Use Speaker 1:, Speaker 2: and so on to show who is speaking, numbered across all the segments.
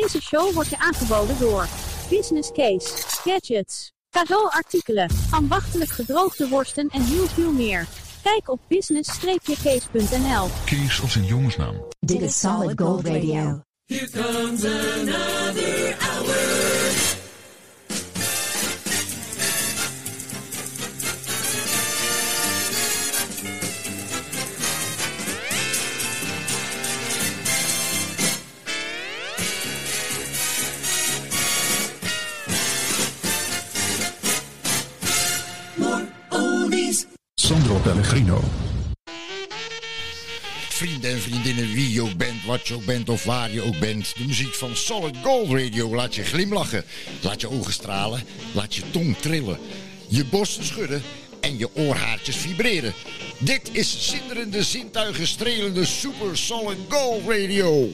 Speaker 1: Deze show wordt je aangeboden door Business Case, Gadgets, cadeauartikelen, ambachtelijk gedroogde worsten en heel veel meer. Kijk op business-case.nl.
Speaker 2: Kees als een jongensnaam.
Speaker 3: Dit is Solid Gold Radio.
Speaker 4: Here comes another
Speaker 2: Pellegrino.
Speaker 5: Vrienden en vriendinnen, wie je ook bent, wat je ook bent of waar je ook bent. De muziek van Solid Gold Radio laat je glimlachen. Laat je ogen stralen, laat je tong trillen. Je borsten schudden en je oorhaartjes vibreren. Dit is zinderende, zintuigen strelende Super Solid Gold Radio.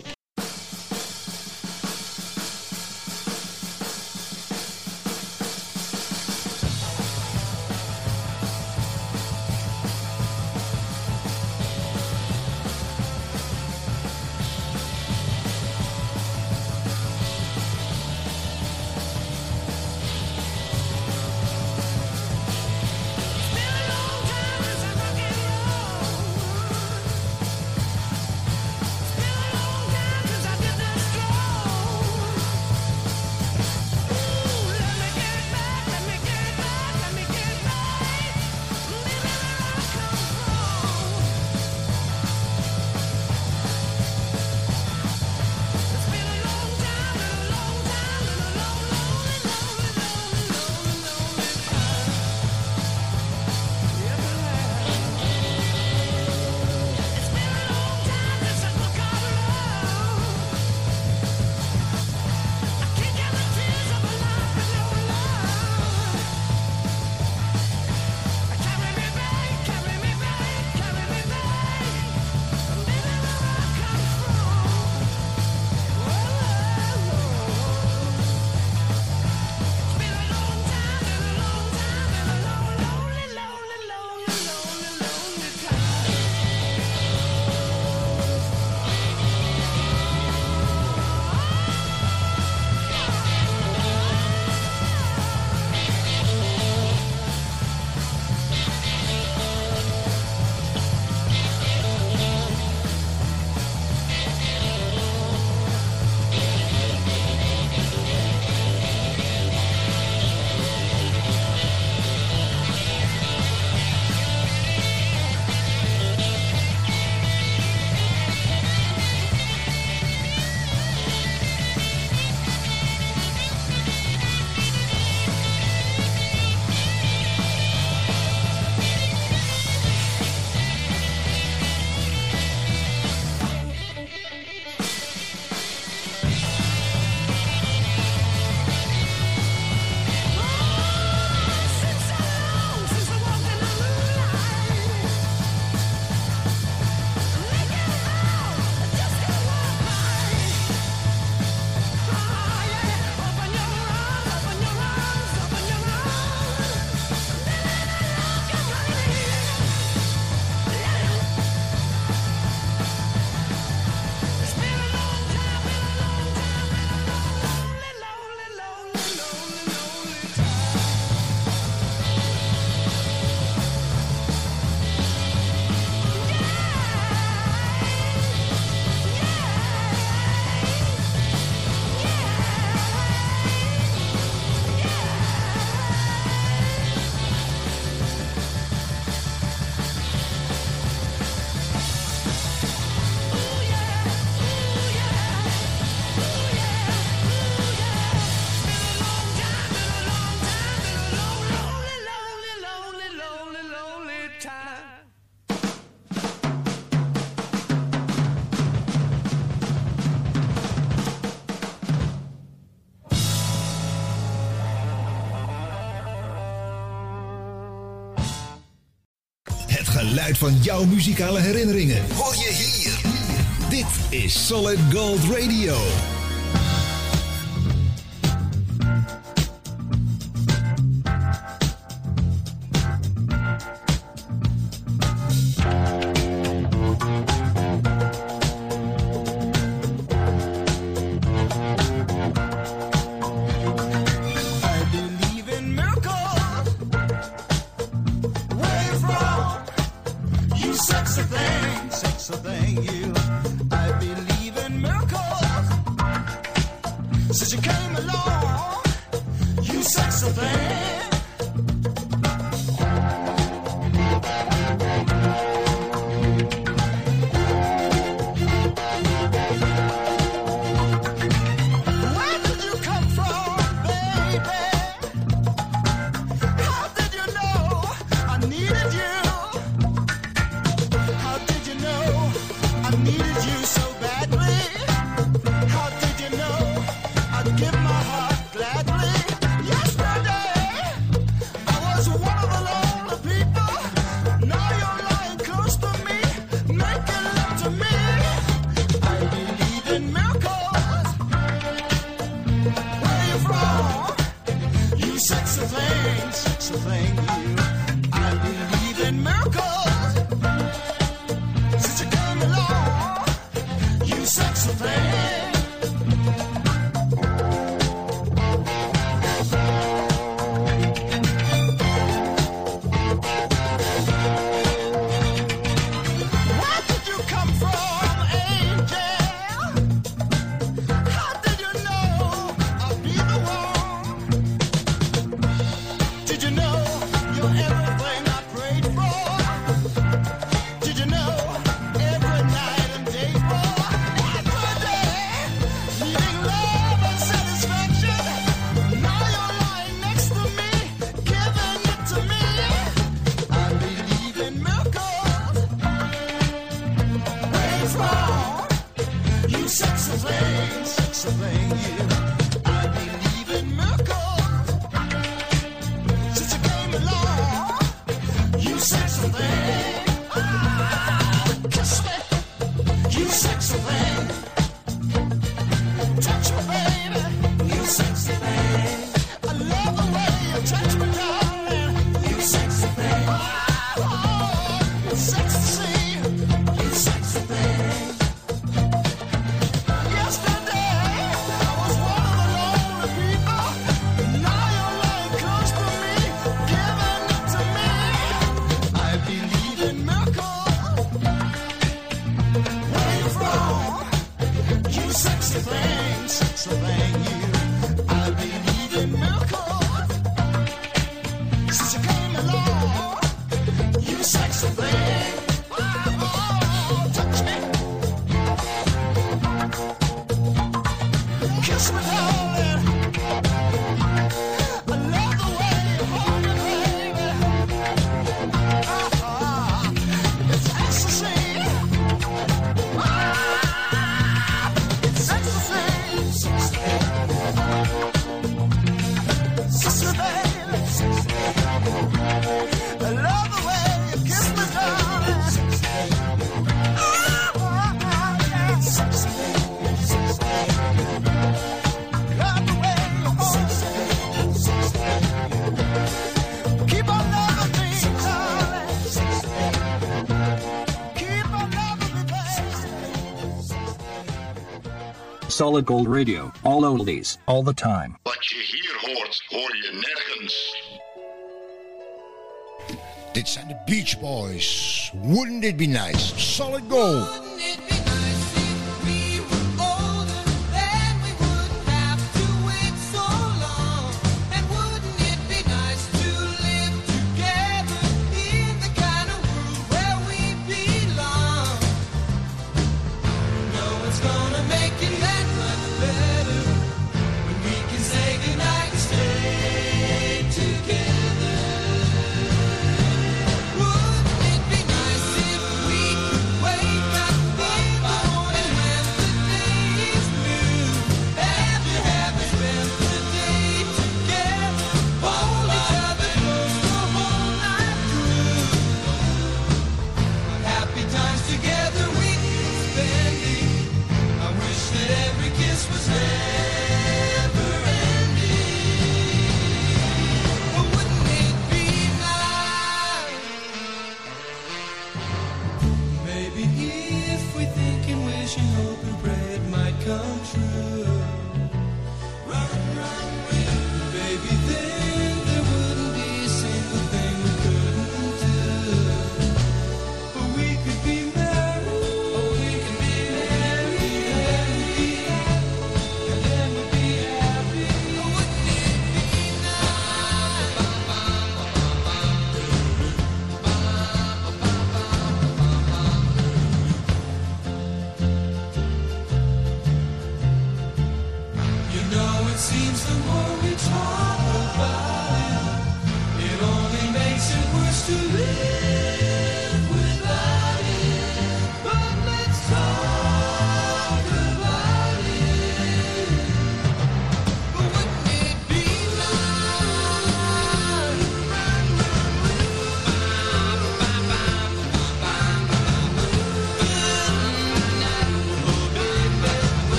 Speaker 6: Geluid van jouw muzikale herinneringen hoor je hier. Dit is Solid Gold Radio.
Speaker 7: solid gold radio, all oldies, all the time.
Speaker 8: But you hear hordes hoor je nergens. Dit zijn
Speaker 9: the
Speaker 10: Beach Boys. Wouldn't it be nice? Solid gold.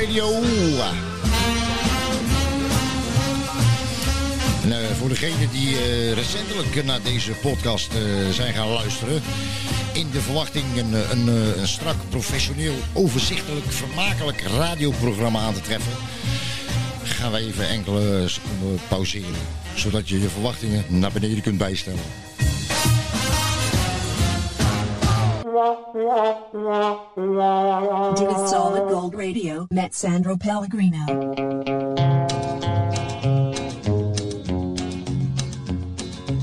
Speaker 10: Radio. En, eh, voor degenen die eh, recentelijk naar deze podcast eh, zijn gaan luisteren. In de verwachting een, een, strak, professioneel, overzichtelijk, vermakelijk radioprogramma aan te treffen. Gaan wij even enkele seconden pauzeren. Zodat je je verwachtingen naar beneden kunt bijstellen.
Speaker 3: Dit is Solid Gold Radio met Sandro Pellegrino.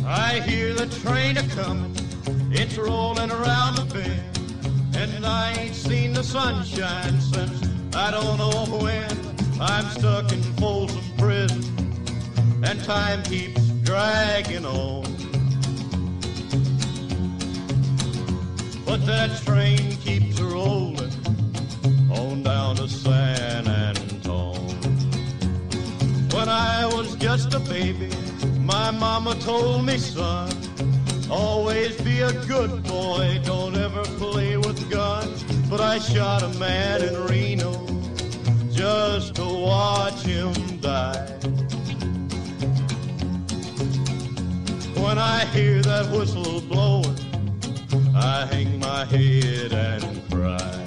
Speaker 11: I hear the train a comin', it's rolling around the bend, and I ain't seen the sunshine since I don't know when. I'm stuck in Folsom Prison, and time keeps dragging on. But that train keeps rolling on down to San Antone. When I was just a baby, my mama told me, son, always be a good boy, don't ever play with guns. But I shot a man in Reno just to watch him die. When I hear that whistle blowing, I hang my head and cry.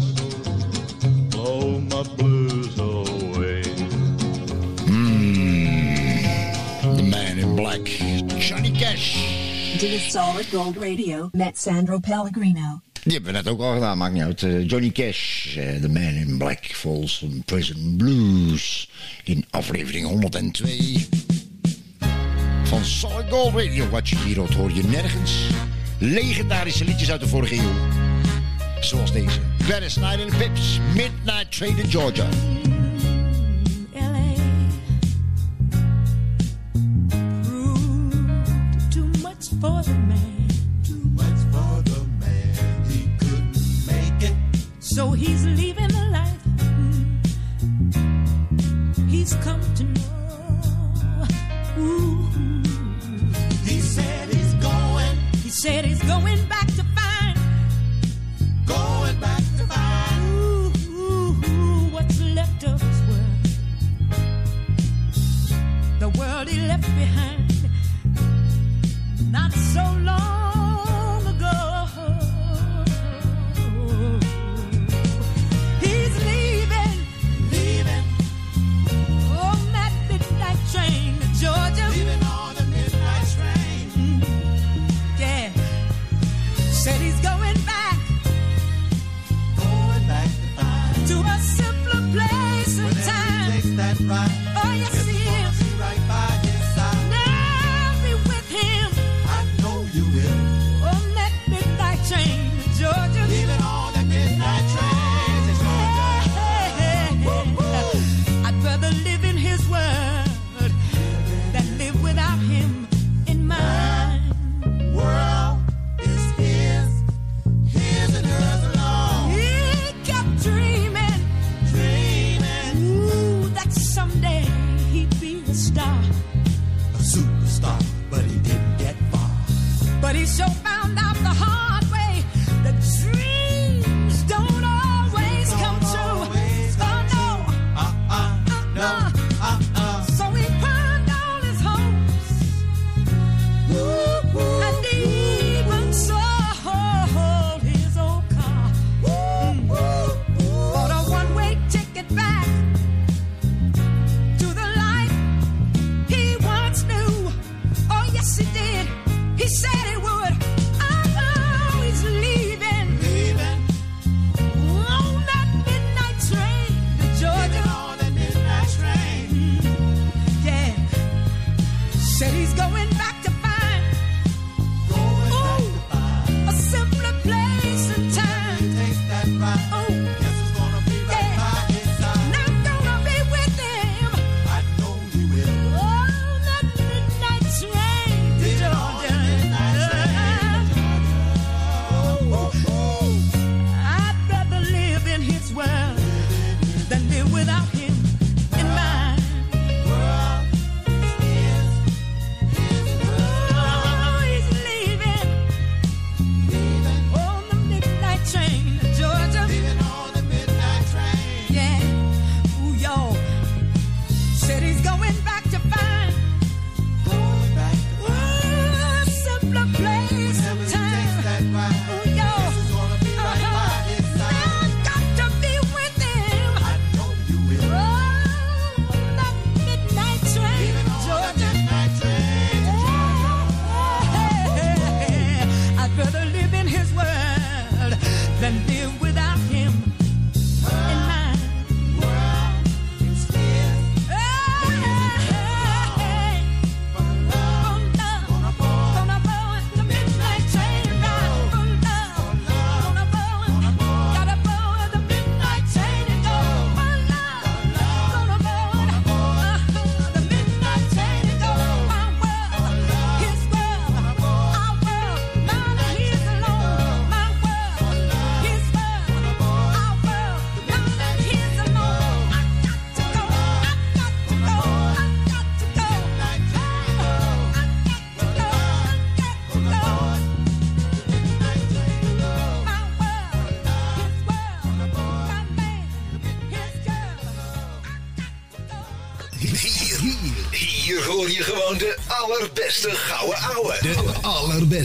Speaker 3: is Solid Gold Radio met Sandro Pellegrino.
Speaker 10: Die hebben we net ook al gedaan, maakt niet uit. Eh, Johnny Cash, eh, The Man in Black, Folsom Prison Blues. In aflevering 102 van Solid Gold Radio. Wat je hier hoort, hoor je nergens. Legendarische liedjes uit de vorige eeuw. Zoals deze. Gladys Knight and the Pips, Midnight Train to Georgia.
Speaker 5: For the man.
Speaker 9: Too much for the man, he couldn't make it.
Speaker 5: So he's leaving the life mm, he's come to know. Ooh.
Speaker 9: He said he's going,
Speaker 5: He said he's going back to find
Speaker 9: going back to find.
Speaker 5: ooh, ooh, ooh, what's left of his world. The world he left behind so long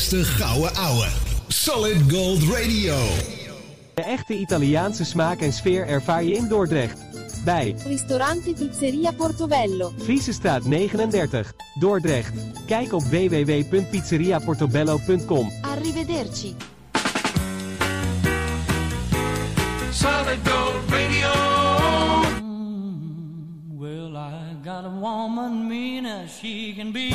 Speaker 6: De gouden ouwe. Solid Gold Radio.
Speaker 12: De echte Italiaanse smaak en sfeer ervaar je in Dordrecht. Bij
Speaker 13: Ristorante Pizzeria Portobello.
Speaker 12: Friesestraat 39, Dordrecht. Kijk op www.pizzeriaportobello.com.
Speaker 13: Arrivederci.
Speaker 4: Solid Gold Radio. Mm, well, I got a woman she can be.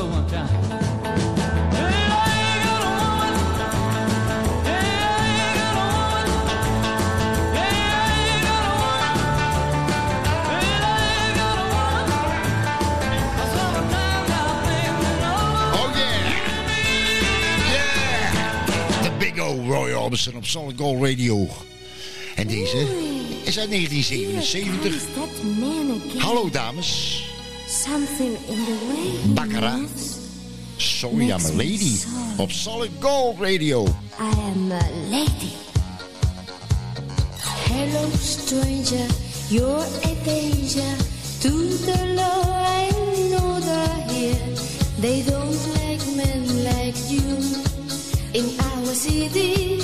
Speaker 10: Oh, De big time. Roy Orbison op Solid Gold Radio. En deze is uit 1977. Hallo dames
Speaker 14: something in the way
Speaker 10: Baccarat. Sorry, I'm a lady. So. Op Solid Gold Radio.
Speaker 14: I am a lady. Hello, stranger. You're a danger to the law. I know here. They don't like men like you in our city.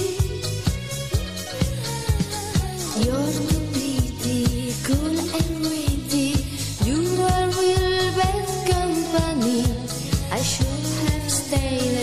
Speaker 14: You're too pretty, cool and real. I should have stayed.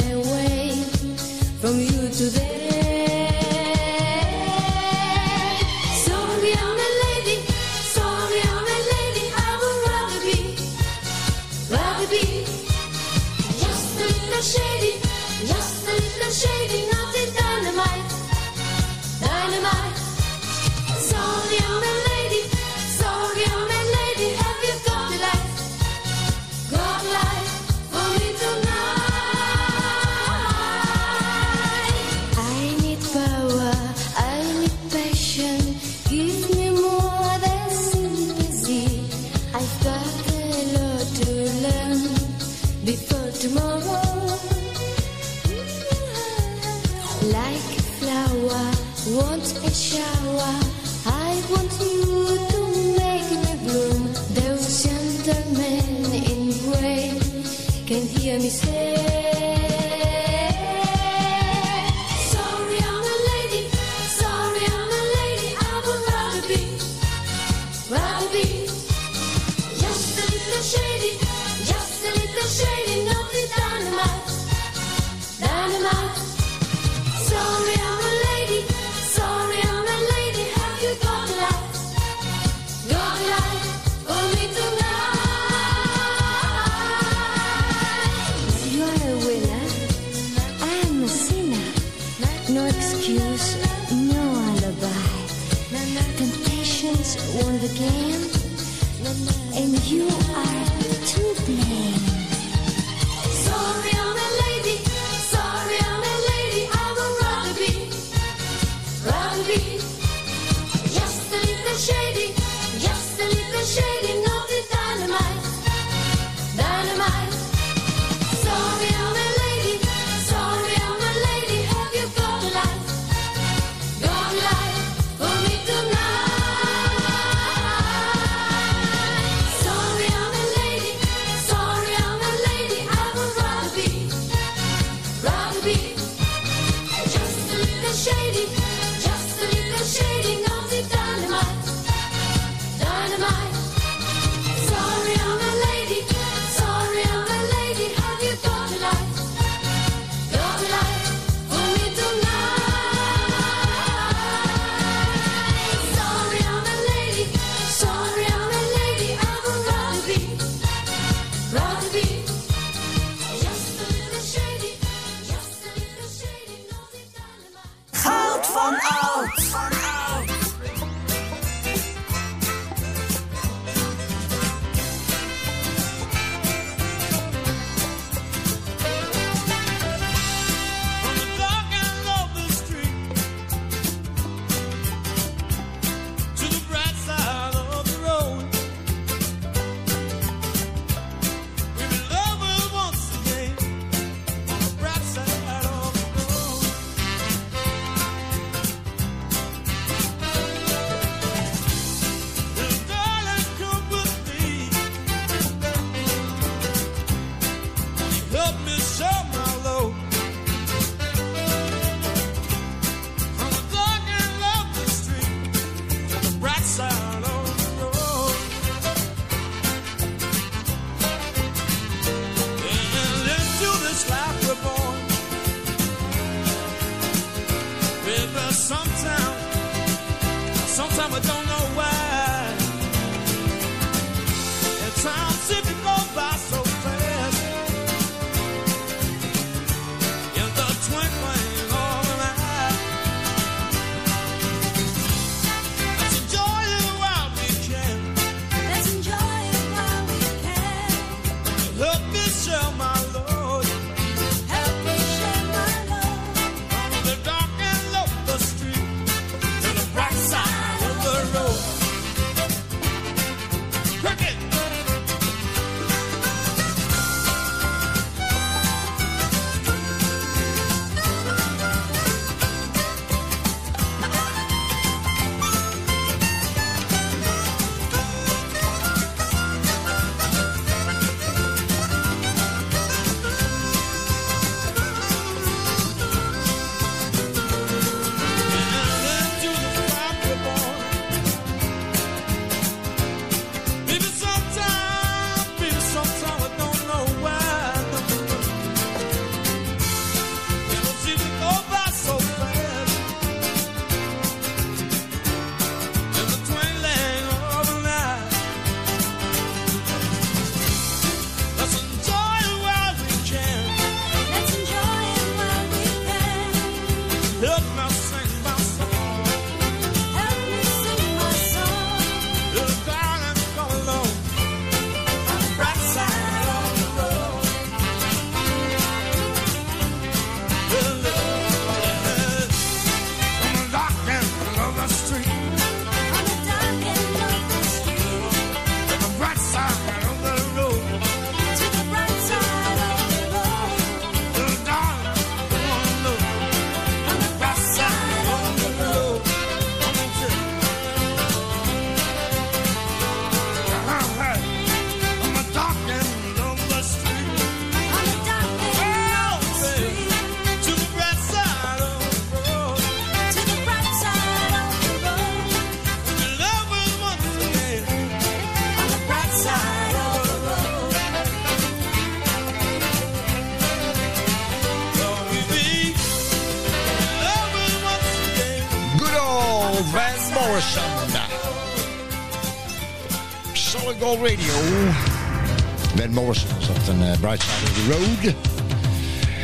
Speaker 10: Morrison zat een uh, Bright Side of the Road.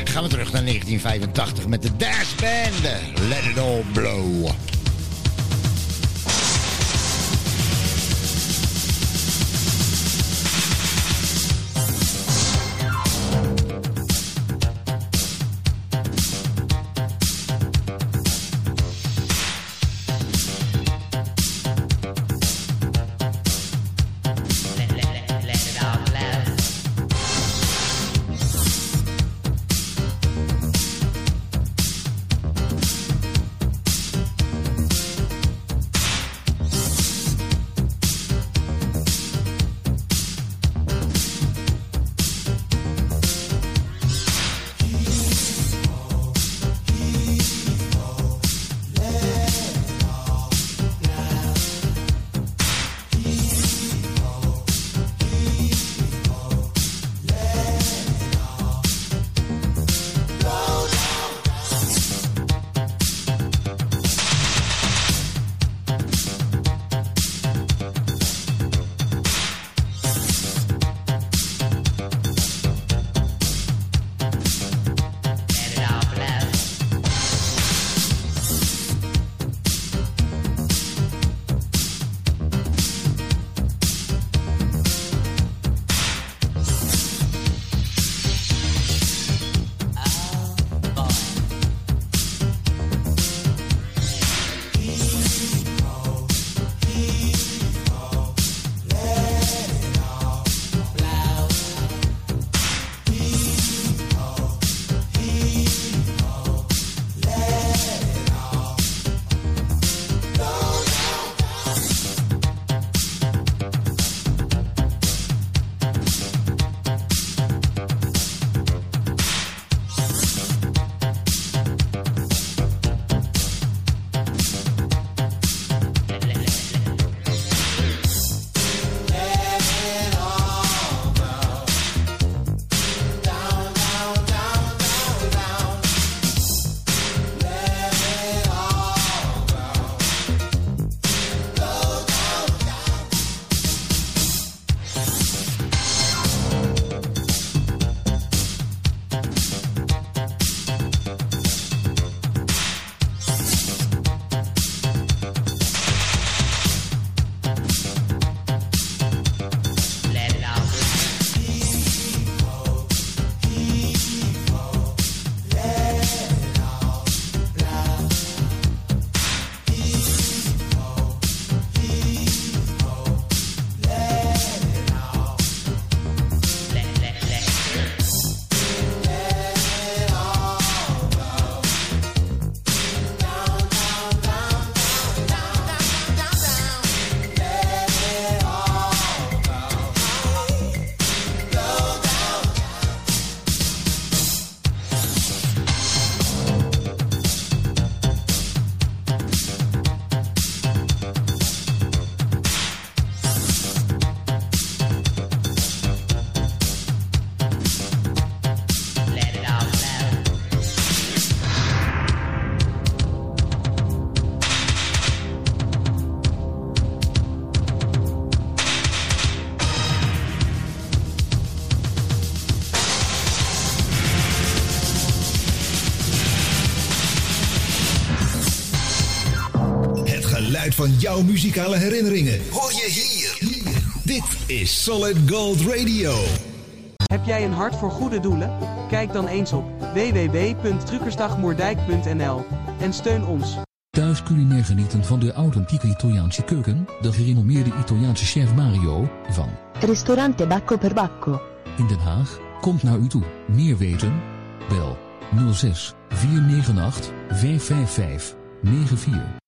Speaker 10: Gaan we terug naar 1985 met de Dash Band. Let it all blow.
Speaker 6: Van jouw muzikale herinneringen hoor je hier. Dit is Solid Gold Radio.
Speaker 12: Heb jij een hart voor goede doelen? Kijk dan eens op www.truckersdagmoerdijk.nl en steun ons.
Speaker 15: Thuis culinair genieten van de authentieke Italiaanse keuken, de gerenommeerde Italiaanse chef Mario van
Speaker 16: Ristorante Bacco per Bacco.
Speaker 15: in Den Haag komt naar u toe. Meer weten? Bel 06 498 555 94.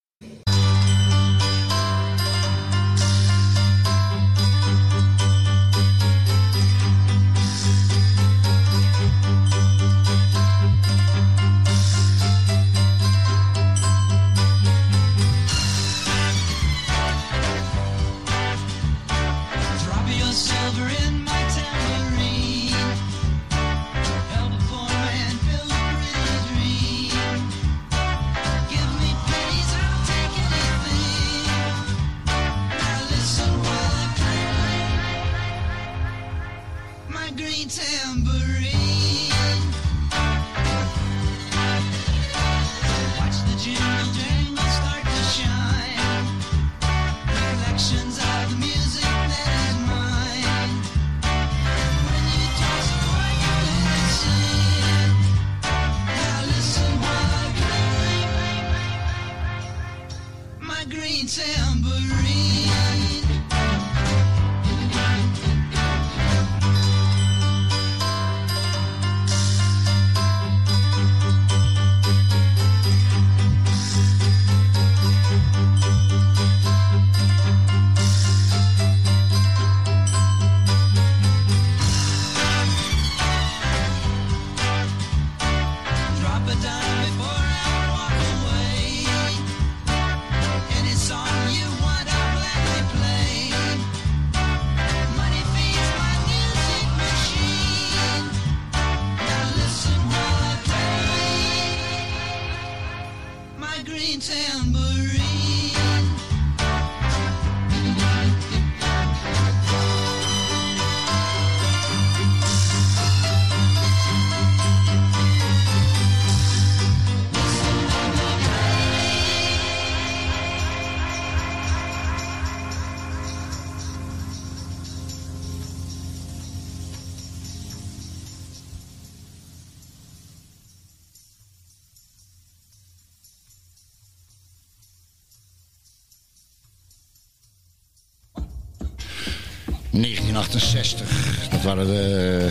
Speaker 10: 1968, dat waren de,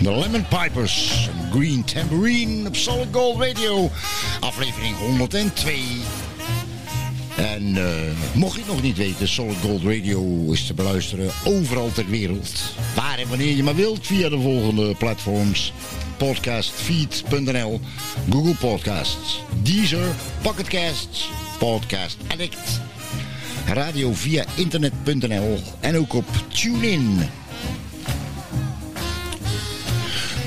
Speaker 10: Lemon Pipers. Green Tambourine op Solid Gold Radio. Aflevering 102. En eh, mocht je het nog niet weten, Solid Gold Radio is te beluisteren overal ter wereld. Waar en wanneer je maar wilt via de volgende platforms. Podcastfeed.nl, Google Podcasts, Deezer, Pocketcasts, Podcast Addict, radio via internet.nl en ook op TuneIn.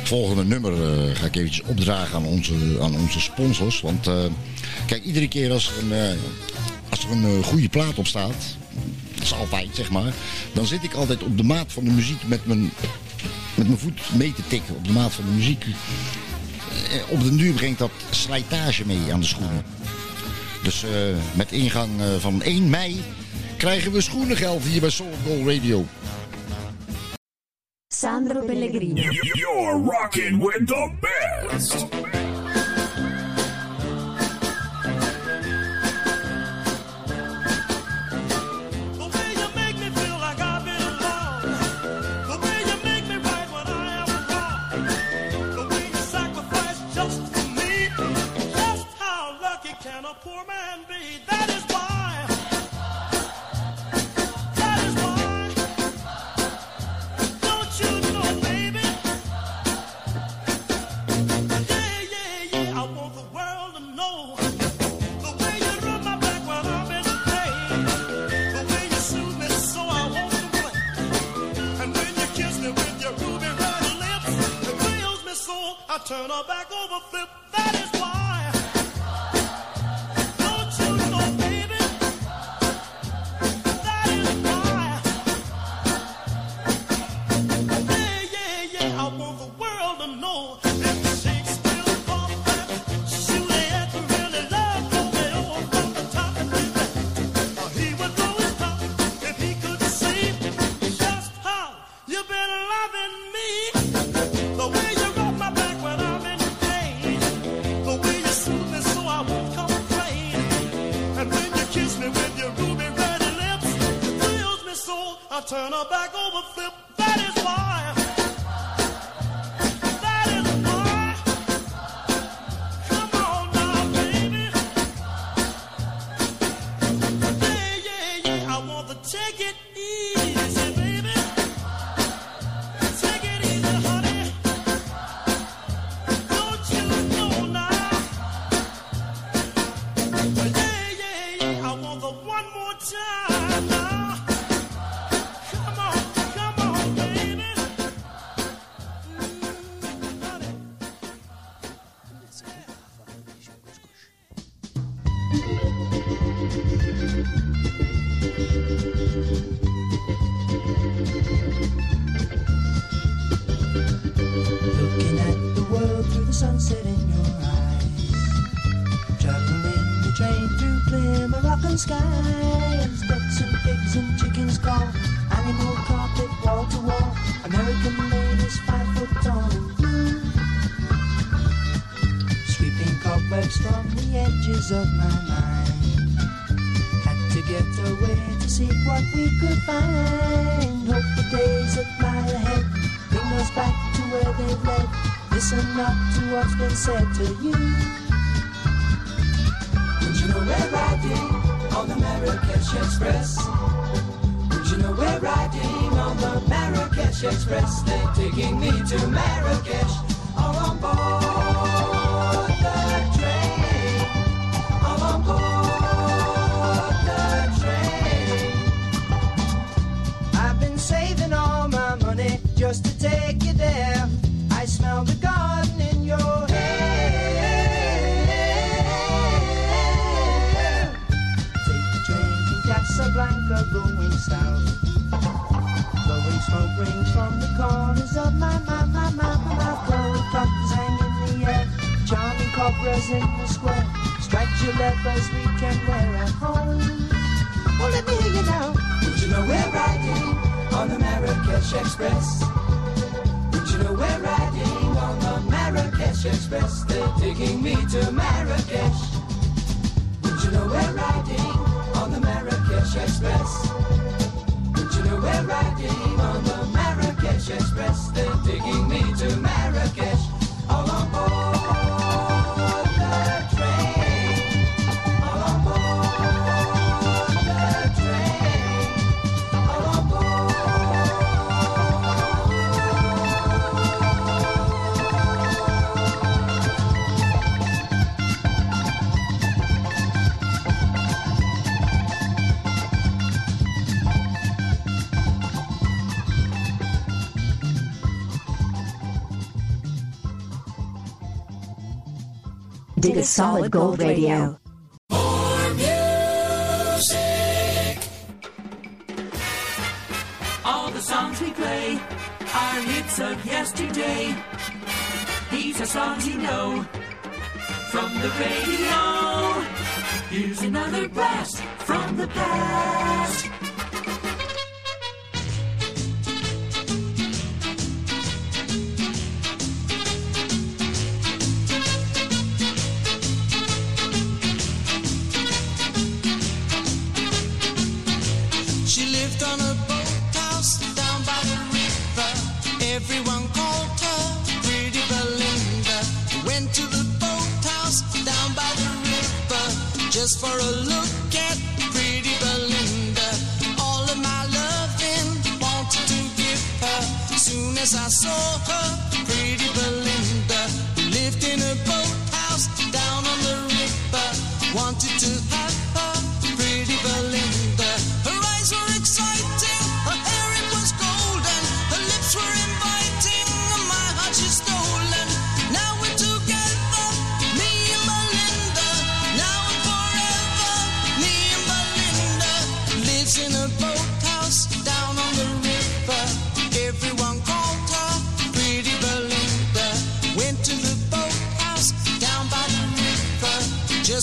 Speaker 10: Volgende nummer eh, ga ik eventjes opdragen aan onze, aan onze sponsors. Want eh, kijk, iedere keer als er een, eh, als er een goede plaat op staat, dat is altijd zeg maar, dan zit ik altijd op de maat van de muziek met mijn, met mijn voet mee te tikken. Op de maat van de muziek. Op den duur brengt dat slijtage mee aan de schoenen. Dus eh, met ingang eh, van 1 mei krijgen we schoenengeld hier bij Soul Gold Radio.
Speaker 13: Sandro Pellegrini.
Speaker 17: You're rocking with the best.
Speaker 4: Back over flip. That is why. The of my
Speaker 18: mind. Had to get away to see what we could find. Hope the days that lie ahead bring us back to where they've led. Listen not to what's been said to you. Would you know we're riding on the Marrakesh Express? Would you know we're riding on the Marrakesh Express? They're taking me to Marrakesh. All on board take you there. I smell the garden in your hair. Take the train Casablanca, going south. Blowing smoke rings from the corners of my, my, my, my, my hang in the air,
Speaker 19: charming cobras in the square. Your we can wear at home. Oh, let me hear you now. Would you know we're riding on the Express? We're riding on the Marrakesh Express. They're taking me to Marrakesh. Don't you know we're riding on the Marrakesh Express? Don't you know we're riding on the Marrakesh Express? They're taking me to Marrakesh. All on
Speaker 3: Dig a solid gold radio.
Speaker 20: All the songs we play are hits of yesterday. These are songs you know from the radio. Here's another blast from the past.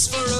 Speaker 19: just for a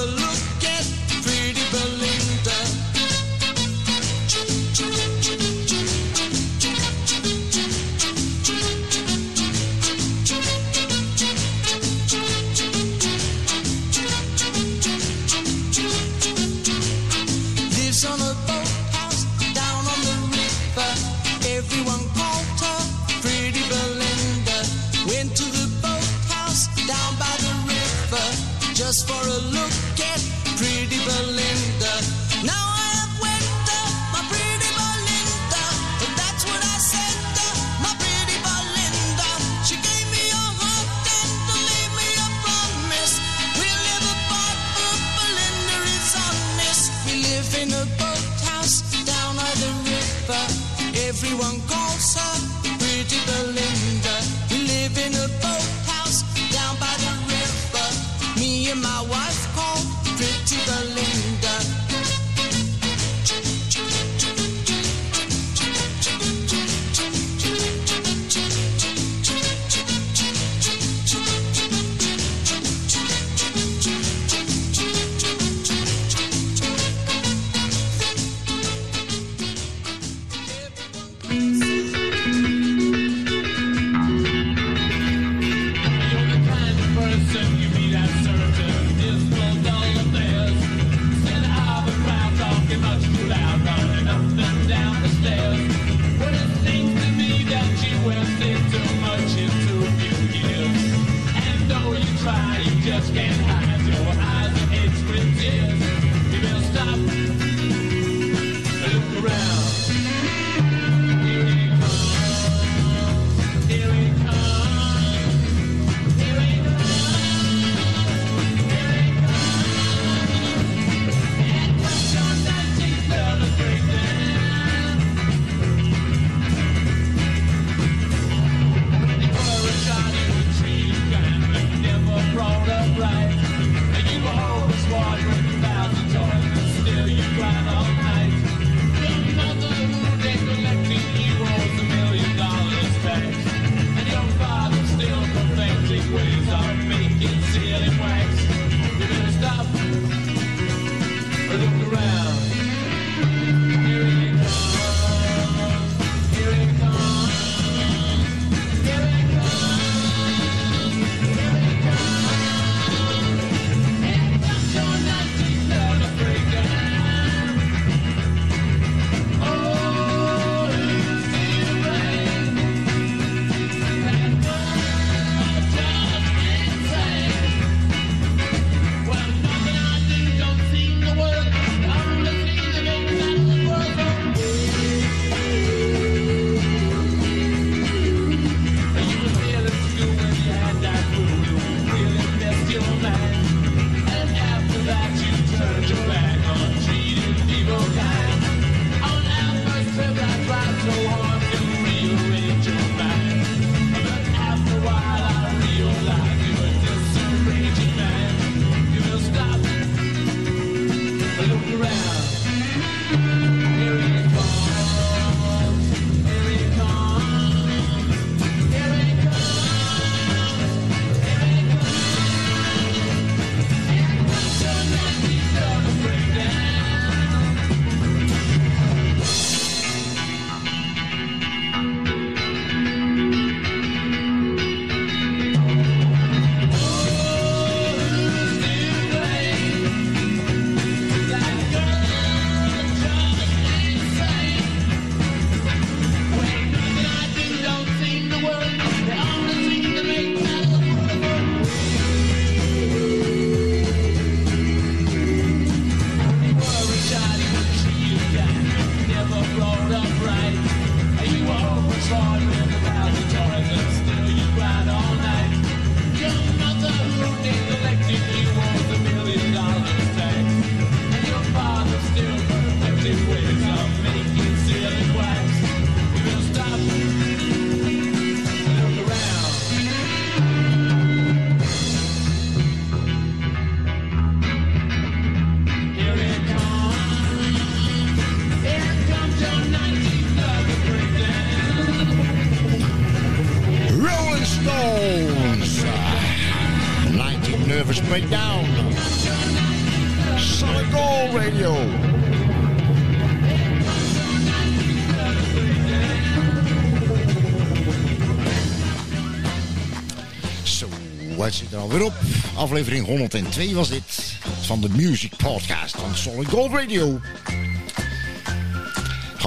Speaker 10: aflevering 102 was dit van de Music Podcast van Solid Gold Radio.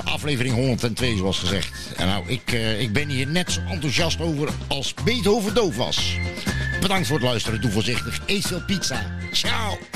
Speaker 10: Aflevering 102, zoals gezegd. En nou, ik, eh, ik ben hier net zo enthousiast over als Beethoven doof was. Bedankt voor het luisteren. Doe voorzichtig. Eet veel pizza. Ciao.